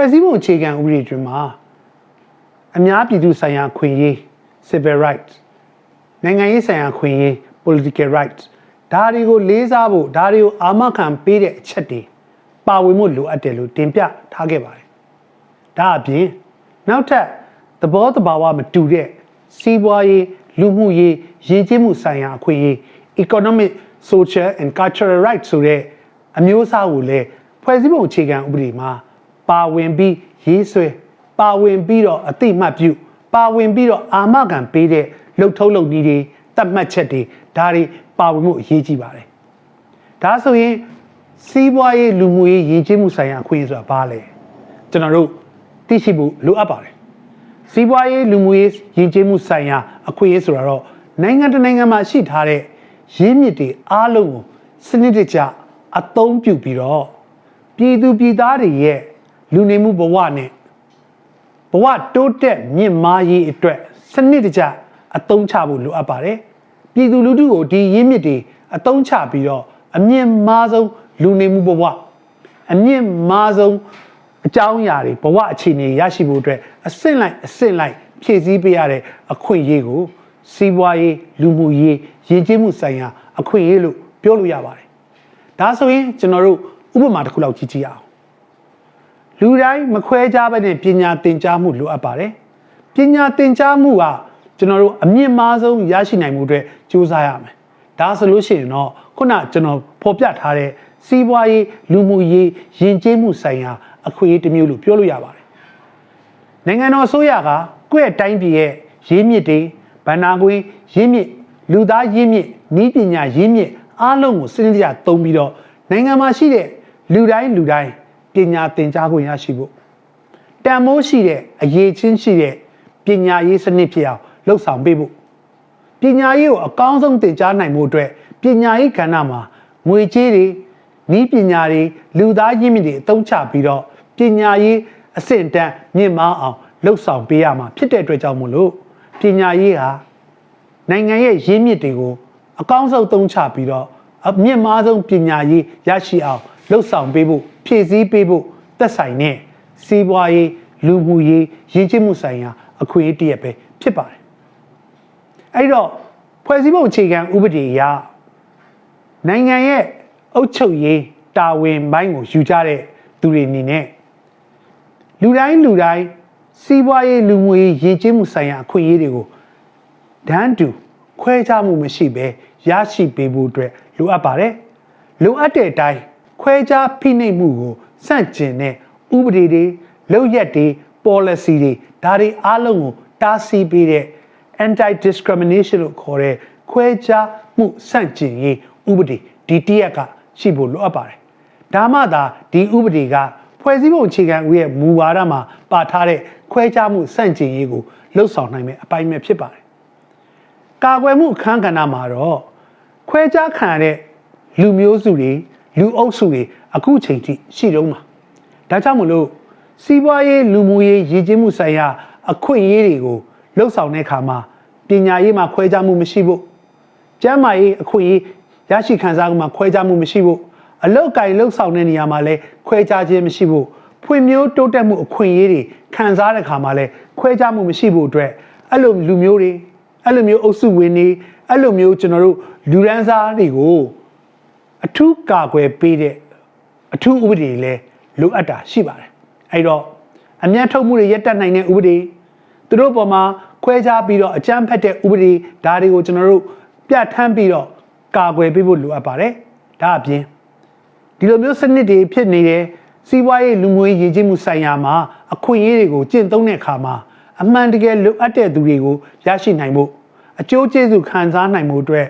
ဖွဲ့စည်းပုံအခြေခံဥပဒေတွင်မှာအများပြည်သူဆိုင်ရာခွင့်ရေး civil rights နိုင်ငံရေးဆိုင်ရာခွင့်ရေး political rights ဒါတွေကိုလေးစားဖို့ဒါတွေကိုအာမခံပေးတဲ့အချက်တွေပါဝင်မှုလိုအပ်တယ်လို့တင်ပြထားခဲ့ပါတယ်။ဒါအပြင်နောက်ထပ်သဘောတဘာဝမတူတဲ့စီးပွားရေးလူမှုရေးရည်ကြည်မှုဆိုင်ရာအခွင့်အရေး economic social and cultural rights ဆိုတဲ့အမျိုးအစားကိုလည်းဖွဲ့စည်းပုံအခြေခံဥပဒေမှာ ပါဝင်ပြီးရေးဆွဲပါဝင်ပြီးတော့အတိမတ်ပြုပါဝင်ပြီးတော့အာမခံပေးတဲ့လှုပ်ထုံးလုပ်နည်းတွေတတ်မှတ်ချက်တွေဒါတွေပါဝင်မှုအရေးကြီးပါတယ်ဒါဆိုရင်စီးပွားရေးလူမှုရေးရည်ကြည်မှုဆိုင်ရာအခွင့်အရေးဆိုတာဘာလဲကျွန်တော်တို့သိရှိဖို့လိုအပ်ပါတယ်စီးပွားရေးလူမှုရေးရည်ကြည်မှုဆိုင်ရာအခွင့်အရေးဆိုတာတော့နိုင်ငံတစ်နိုင်ငံမှာရှိထားတဲ့ရင်းမြစ်တွေအားလုံးကိုစနစ်တကျအသုံးပြုပြီးတော့ပြည်သူပြည်သားတွေရဲ့ လူနေမှုဘဝနဲ့ဘဝတိုးတက်မြင့်မားရေးအတွက်စနစ်တကျအသုံးချဖို့လိုအပ်ပါတယ်ပြည်သူလူထုကိုဒီရင်းမြစ်တွေအသုံးချပြီးတော့အမြင့်မားဆုံးလူနေမှုဘဝအမြင့်မားဆုံးအကြောင်းအရာတွေဘဝအခြေအနေရရှိဖို့အတွက်အဆင့်လိုက်အဆင့်လိုက်ဖြည့်ဆည်းပေးရတဲ့အခွင့်အရေးကိုစီးပွားရေးလူမှုရေးရည်ကြည်မှုဆိုင်ရာအခွင့်အရေးလို့ပြောလို့ရပါတယ်ဒါဆိုရင်ကျွန်တော်တို့ဥပမာတစ်ခုလောက်ကြည့်ကြည့်အောင် လူတိုင်းမခွဲခြားဘဲနဲ့ပညာသင်ကြားမှုလိုအပ်ပါတယ်ပညာသင်ကြားမှုကကျွန်တော်တို့အမြင့်မားဆုံးရရှိနိုင်မှုအတွက်ကြိုးစားရမယ်ဒါဆိုလို့ရှိရင်တော့ခုနကျွန်တော်ဖော်ပြထားတဲ့စီးပွားရေးလူမှုရေးယဉ်ကျေးမှုဆိုင်ရာအခွင့်အရေးတစ်မျိုးလို့ပြောလို့ရပါတယ်နိုင်ငံတော်အစိုးရကကိုယ့်ရဲ့တိုင်းပြည်ရဲ့ရင်းမြစ်တွေဗန္နာကွင်းရင်းမြစ်လူသားရင်းမြစ်ဤပညာရင်းမြစ်အားလုံးကိုစနစ်တကျသုံးပြီးတော့နိုင်ငံမှာရှိတဲ့လူတိုင်းလူတိုင်း ပညာသင်ကြားခွင့်ရရှိဖို့တန်မိုးရှိတဲ့အရေးချင်းရှိတဲ့ပညာရေးစနစ်ဖြစ်အောင်လှုပ်ဆောင်ပေးဖို့ပညာရေးကိုအကောင်းဆုံးသင်ကြားနိုင်မှုအတွက်ပညာရေးကဏ္ဍမှာငွေကြေးတွေဤပညာတွေလူသားရင်းမြစ်တွေအသုံးချပြီးတော့ပညာရေးအဆင့်တန်းမြင့်မားအောင်လှုပ်ဆောင်ပေးရမှာဖြစ်တဲ့အတွက်ကြောင့်မို့လို့ပညာရေးဟာနိုင်ငံရဲ့ရင်းမြစ်တွေကိုအကောင်းဆုံးသုံးချပြီးတော့အမြင့်မားဆုံးပညာရေးရရှိအောင်လှုပ်ဆောင်ပေးဖို့ ဖြည့်ဆည်းပေးဖို့သက်ဆိုင်တဲ့စီးပွားရေးလူမှုရေးရင်းချမှုဆိုင်ရာအခွင့်အရေးတရက်ပဲဖြစ်ပါတယ်အဲ့တော့ဖွဲ့စည်းပုံအခြေခံဥပဒေအရနိုင်ငံရဲ့အုပ်ချုပ်ရေးတာဝန်ပိုင်းကိုယူကြတဲ့သူတွေအနေနဲ့လူတိုင်းလူတိုင်းစီးပွားရေးလူမှုရေးရည်ကျင်းမှုဆိုင်ရာအခွင့်အရေးတွေကိုဒန်းတူခွဲခြားမှုမရှိဘဲရရှိပေးဖို့အတွက်လိုအပ်ပါတယ်လိုအပ်တဲ့အတိုင်း ခွဲခြားဖိနှိပ်မှုကိုစန့်ကျင်တဲ့ဥပဒေတွေလုပ်ရက်တွေ policy တွေဒါတွေအားလုံးကိုတားဆီးပေးတဲ့ anti discrimination လို့ခေါ်တဲ့ခွဲခြားမှုစန့်ကျင်ရေးဥပဒေဒီတရက်ကရှိဖို့လိုအပ်ပါတယ်ဒါမှသာဒီဥပဒေကဖွဲ့စည်းပုံအခြေခံဥရဲ့မူဝါဒမှာပါထားတဲ့ခွဲခြားမှုစန့်ကျင်ရေးကိုလှုပ်ဆောင်နိုင်မယ့်အပိုင်းပဲဖြစ်ပါတယ်ကာကွယ်မှုအခန်းကဏ္ဍမှာတော့ခွဲခြားခံရတဲ့လူမျိုးစုတွေ လူအုပ်စုတွေအခုချိန်ထိရှိတော့မှာဒါကြောင့်မလို့စီးပွားရေးလူမှုရေးရည်ကြည်မှုဆိုင်ရာ အခွင့်အရေးတွေကိုလှုပ်ဆောင်တဲ့အခါမှာပညာရေးမှာခွဲခြားမှုမရှိဖို့ကျန်းမာရေးအခွင့်အရေးရရှိခံစားမှုမှာခွဲခြားမှုမရှိဖို့အလောက်ကင်လှုပ်ဆောင်တဲ့နေရာမှာလည်းခွဲခြားခြင်းမရှိဖို့ဖွံ့ဖြိုးတိုးတက်မှုအခွင့်အရေးတွေခံစားတဲ့အခါမှာလည်းခွဲခြားမှုမရှိဖို့အတွက်အဲ့လိုလူမျိုးတွေအဲ့လိုမျိုးအုပ်စုဝင်တွေအဲ့လိုမျိုးကျွန်တော်တို့လူရန်စားတွေကို အထူးကာကွယ်ပေးတဲ့အထူးဥပဒေလည်းလိုအပ်တာရှိပါတယ်အဲ့တော့အမျက်ထုတ်မှုတွေရပ်တန့်နိုင်တဲ့ဥပဒေသူတို့ပေါ်မှာခွဲခြားပြီးတော့အကြမ်းဖက်တဲ့ဥပဒေဒါတွေကိုကျွန်တော်တို့ပြဋ္ဌာန်းပြီးတော့ကာကွယ်ပေးဖို့လိုအပ်ပါတယ်ဒါအပြင်ဒီလိုမျိုးစနစ်တွေဖြစ်နေတယ်စီးပွားရေးလူမှုရေးရည်ကြည်မှုဆိုင်ရာမှာအခွင့်အရေးတွေကိုကျင့်သုံးတဲ့အခါမှာအမှန်တကယ်လိုအပ်တဲ့သူတွေကိုရရှိနိုင်ဖို့အကျိုးကျေးဇူးခံစားနိုင်မှုအတွက်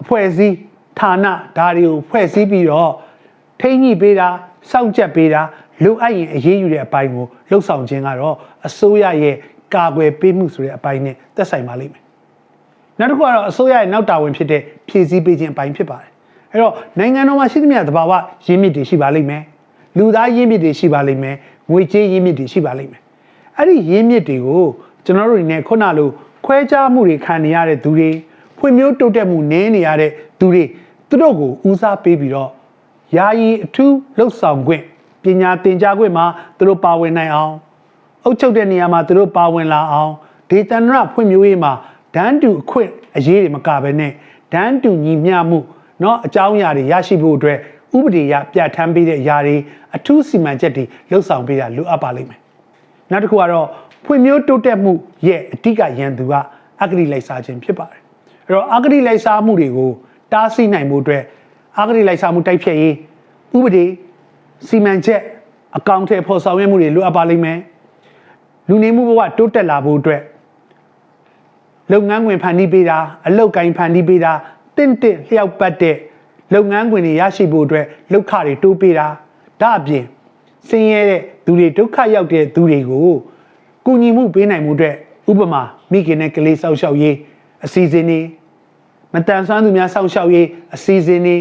အဖွဲ့အစည်း ဌာနဒါတွေကိုဖွဲ့စည်းပြီးတော့ထိန်းညှိပေးတာစောင့်ကြပ်ပေးတာလိုအပ်ရင်အရေးယူတဲ့အပိုင်းကိုလှုပ်ဆောင်ခြင်းကတော့အစိုးရရဲ့ကာကွယ်ပေးမှုဆိုတဲ့အပိုင်းနဲ့သက်ဆိုင်ပါလိမ့်မယ်နောက်တစ်ခုကတော့အစိုးရရဲ့နောက်တာဝန်ဖြစ်တဲ့ဖြည့်ဆည်းပေးခြင်းအပိုင်းဖြစ်ပါတယ်အဲ့တော့နိုင်ငံတော်မှာရှိသမျှသဘာဝရင်းမြစ်တွေရှိပါလိမ့်မယ်လူသားရင်းမြစ်တွေရှိပါလိမ့်မယ်ငွေကြေးရင်းမြစ်တွေရှိပါလိမ့်မယ်အဲ့ဒီရင်းမြစ်တွေကိုကျွန်တော်တို့နေခုနလိုခွဲခြားမှုတွေခံနေရတဲ့သူတွေဖွံ့ဖြိုးတိုးတက်မှုနည်းနေရတဲ့သူတွေ သူတို့ကိုဦးစားပေးပြီးတော့ယာယီအထူးလှုပ်ဆောင်ခွင့်ပ ပညာသင်ကြားခွင့်မှာသူတို့ပါဝင်နိုင်အောင်အုပ်ချုပ်တဲ့နေရာမှာသူတို့ပါဝင်လာအောင်ဒေသန္တရဖွံ့ဖြိုးရေးမှာဒန်းတူအခွင့်အရေးတွေမကဘဲနဲ့ဒန်းတူညီမျှမှုเนาะအကြောင်းအရာတွေရရှိဖို့အတွက်ဥပဒေရပြဋ္ဌာန်းပေးတဲ့အရာတွေအထူးစီမံချက်တွေလှုပ်ဆောင်ပေးတာလိုအပ်ပါလိမ့်မယ်နောက်တစ်ခုကတော့ဖွံ့ဖြိုးတိုးတက်မှုရဲ့အဓိကရန်သူကအဂတိလိုက်စားခြင်းဖြစ်ပါတယ်အဲ့တော့အဂတိလိုက်စားမှုတွေကို တားဆီးနိုင်မှုအတွက်အဂတိလိုက်စားမှုတိုက်ဖျက်ရေးဥပဒေစီမံချက်အကောင့်ထဲပေါ်ဆောင်ရွက်မှုတွေလိုအပ်ပါလိမ့်မယ်လူနေမှုဘဝတိုးတက်လာဖို့အတွက်လုပ်ငန်းခွင်ဖန်တီးပေးတာအလုပ်ကိုင်းဖန်တီးပေးတာတင့်တင့်လျှောက်ပတ်တဲ့လုပ်ငန်းခွင်တွေရရှိဖို့အတွက်လောက်ခတွေတိုးပေးတာဒါအပြင်ဆင်းရဲတဲ့သူတွေဒုက္ခရောက်တဲ့သူတွေကိုကူညီမှုပေးနိုင်မှုအတွက်ဥပမာမိခင်နဲ့ကလေးစောက်ရှောက်ရေးအစီအစဉ်တွေ မတန်ဆွမ်းသူများစောင့်ရှောက်ရေးအစီအစဉ်တွေ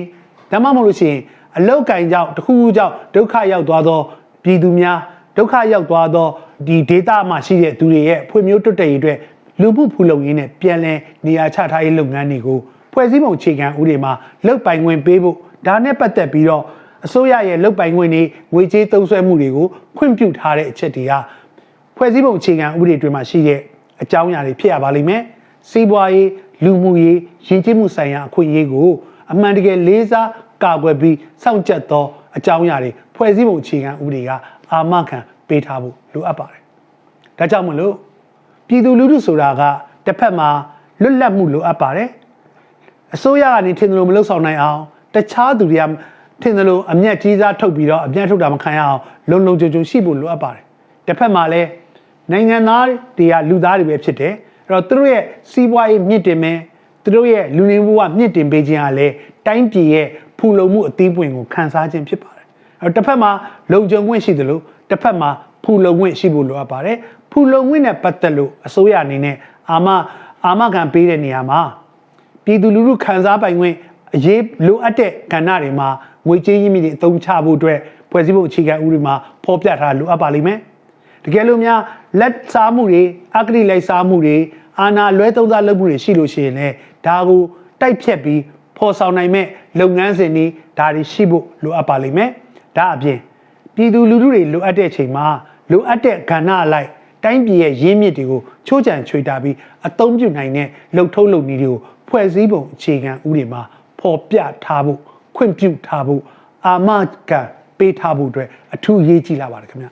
ဒါမှမဟုတ်လို့ရှိရင်အလောက်ကင်ကြောင့်တစ်ခုခုကြောင့်ဒုက္ခရောက်သွားသောပြည်သူများဒုက္ခရောက်သွားသောဒီဒေတာမှာရှိတဲ့သူတွေရဲ့ဖွံ့ဖြိုးတိုးတက်ရေးအတွက်လူမှုဖူလုံရေးနဲ့ပြန်လည်နေရာချထားရေးလုပ်ငန်းတွေကိုဖွဲ့စည်းပုံအခြေခံဥပဒေမှာလုပ်ပိုင်ခွင့်ပေးဖို့ဒါနဲ့ပတ်သက်ပြီးတော့အစိုးရရဲ့လုပ်ပိုင်ခွင့်တွေငွေကြေးသုံးစွဲမှုတွေကိုခွင့်ပြုထားတဲ့အချက်တွေကဖွဲ့စည်းပုံအခြေခံဥပဒေတွေမှာရှိတဲ့အကြောင်းအရာတွေဖြစ်ရပါလိမ့်မယ်စီးပွားရေး လူမှုရေးရင်းနှီးမှုဆိုင်ရာအခွင့်အရေးကိုအမှန်တကယ်လေးစားကာကွယ်ပြီးစောင့်ကြပ်သောအကြောင်းအရာတွေဖွဲ့စည်းပုံအခြေခံဥပဒေကအာမခံပေးထားဖို့လိုအပ်ပါတယ်။ဒါကြောင့်မလို့ပြည်သူလူထုဆိုတာကတစ်ဖက်မှာလွတ်လပ်မှုလိုအပ်ပါတယ်။အစိုးရကနေထင်တယ်လို့မလုပ်ဆောင်နိုင်အောင်တခြားသူတွေကထင်တယ်လို့အမျက်ကြီးစားထုတ်ပြီးတော့အမျက်ထုတ်တာမခံရအောင်လုံလုံခြုံခြုံရှိဖို့လိုအပ်ပါတယ်။တစ်ဖက်မှာလည်းနိုင်ငံသားတွေကလူသားတွေပဲဖြစ်တယ်။အဲ့ တော့သူတို့ရဲ့စီးပွားရေးမြင့်တင်မယ်သူတို့ရဲ့လူနေမှုကမြင့်တင်ပေးခြင်းကလည်းတိုင်းပြည်ရဲ့ဖူလုံမှုအသီးပွင့်ကိုခန်းစားခြင်းဖြစ်ပါတယ်။အဲ့တော့တစ်ဖက်မှာလုံခြုံခွင့်ရှိတယ်လို့တစ်ဖက်မှာဖူလုံခွင့်ရှိဖို့လိုအပ်ပါတယ်။ဖူလုံခွင့်နဲ့ပတ်သက်လို့အစိုးရအနေနဲ့အာမအာမခံပေးတဲ့နေရာမှာပြည်သူလူထုခံစားပိုင်ခွင့်အရေးလိုအပ်တဲ့ကဏ္ဍတွေမှာငွေကြေးရင်းမြစ်တွေအသုံးချဖို့အတွက်ဖွဲ့စည်းပုံအခြေခံဥပဒေမှာဖော်ပြထားလိုအပ်ပါလိမ့်မယ်။ တကယ်လို့များလက်စားမှုတွေအကတိလိုက်စားမှုတွေအာဏာလွဲသုံးစားလုပ်မှုတွေရှိလို့ရှိရင်လည်းဒါကိုတိုက်ဖြတ်ပြီးဖော်ဆောင်နိုင်မဲ့လုပ်ငန်းစဉ်တွေဒါတွေရှိဖို့လိုအပ်ပါလိမ့်မယ်။ဒါအပြင်ပြည်သူလူထုတွေလိုအပ်တဲ့အချိန်မှာလိုအပ်တဲ့ကဏ္ဍအလိုက်တိုင်းပြည်ရဲ့ရင်းမြစ်တွေကိုချိုးချံချွေတာပြီးအသုံးပြုနိုင်တဲ့လှုပ်ထုံးလုပ်နည်းတွေကိုဖွဲ့စည်းပုံအခြေခံဥပဒေမှာဖော်ပြထားဖို့ခွင့်ပြုထားဖို့အာမခံပေးထားဖို့အတွက်အထူးအရေးကြီးလာပါတယ်ခင်ဗျ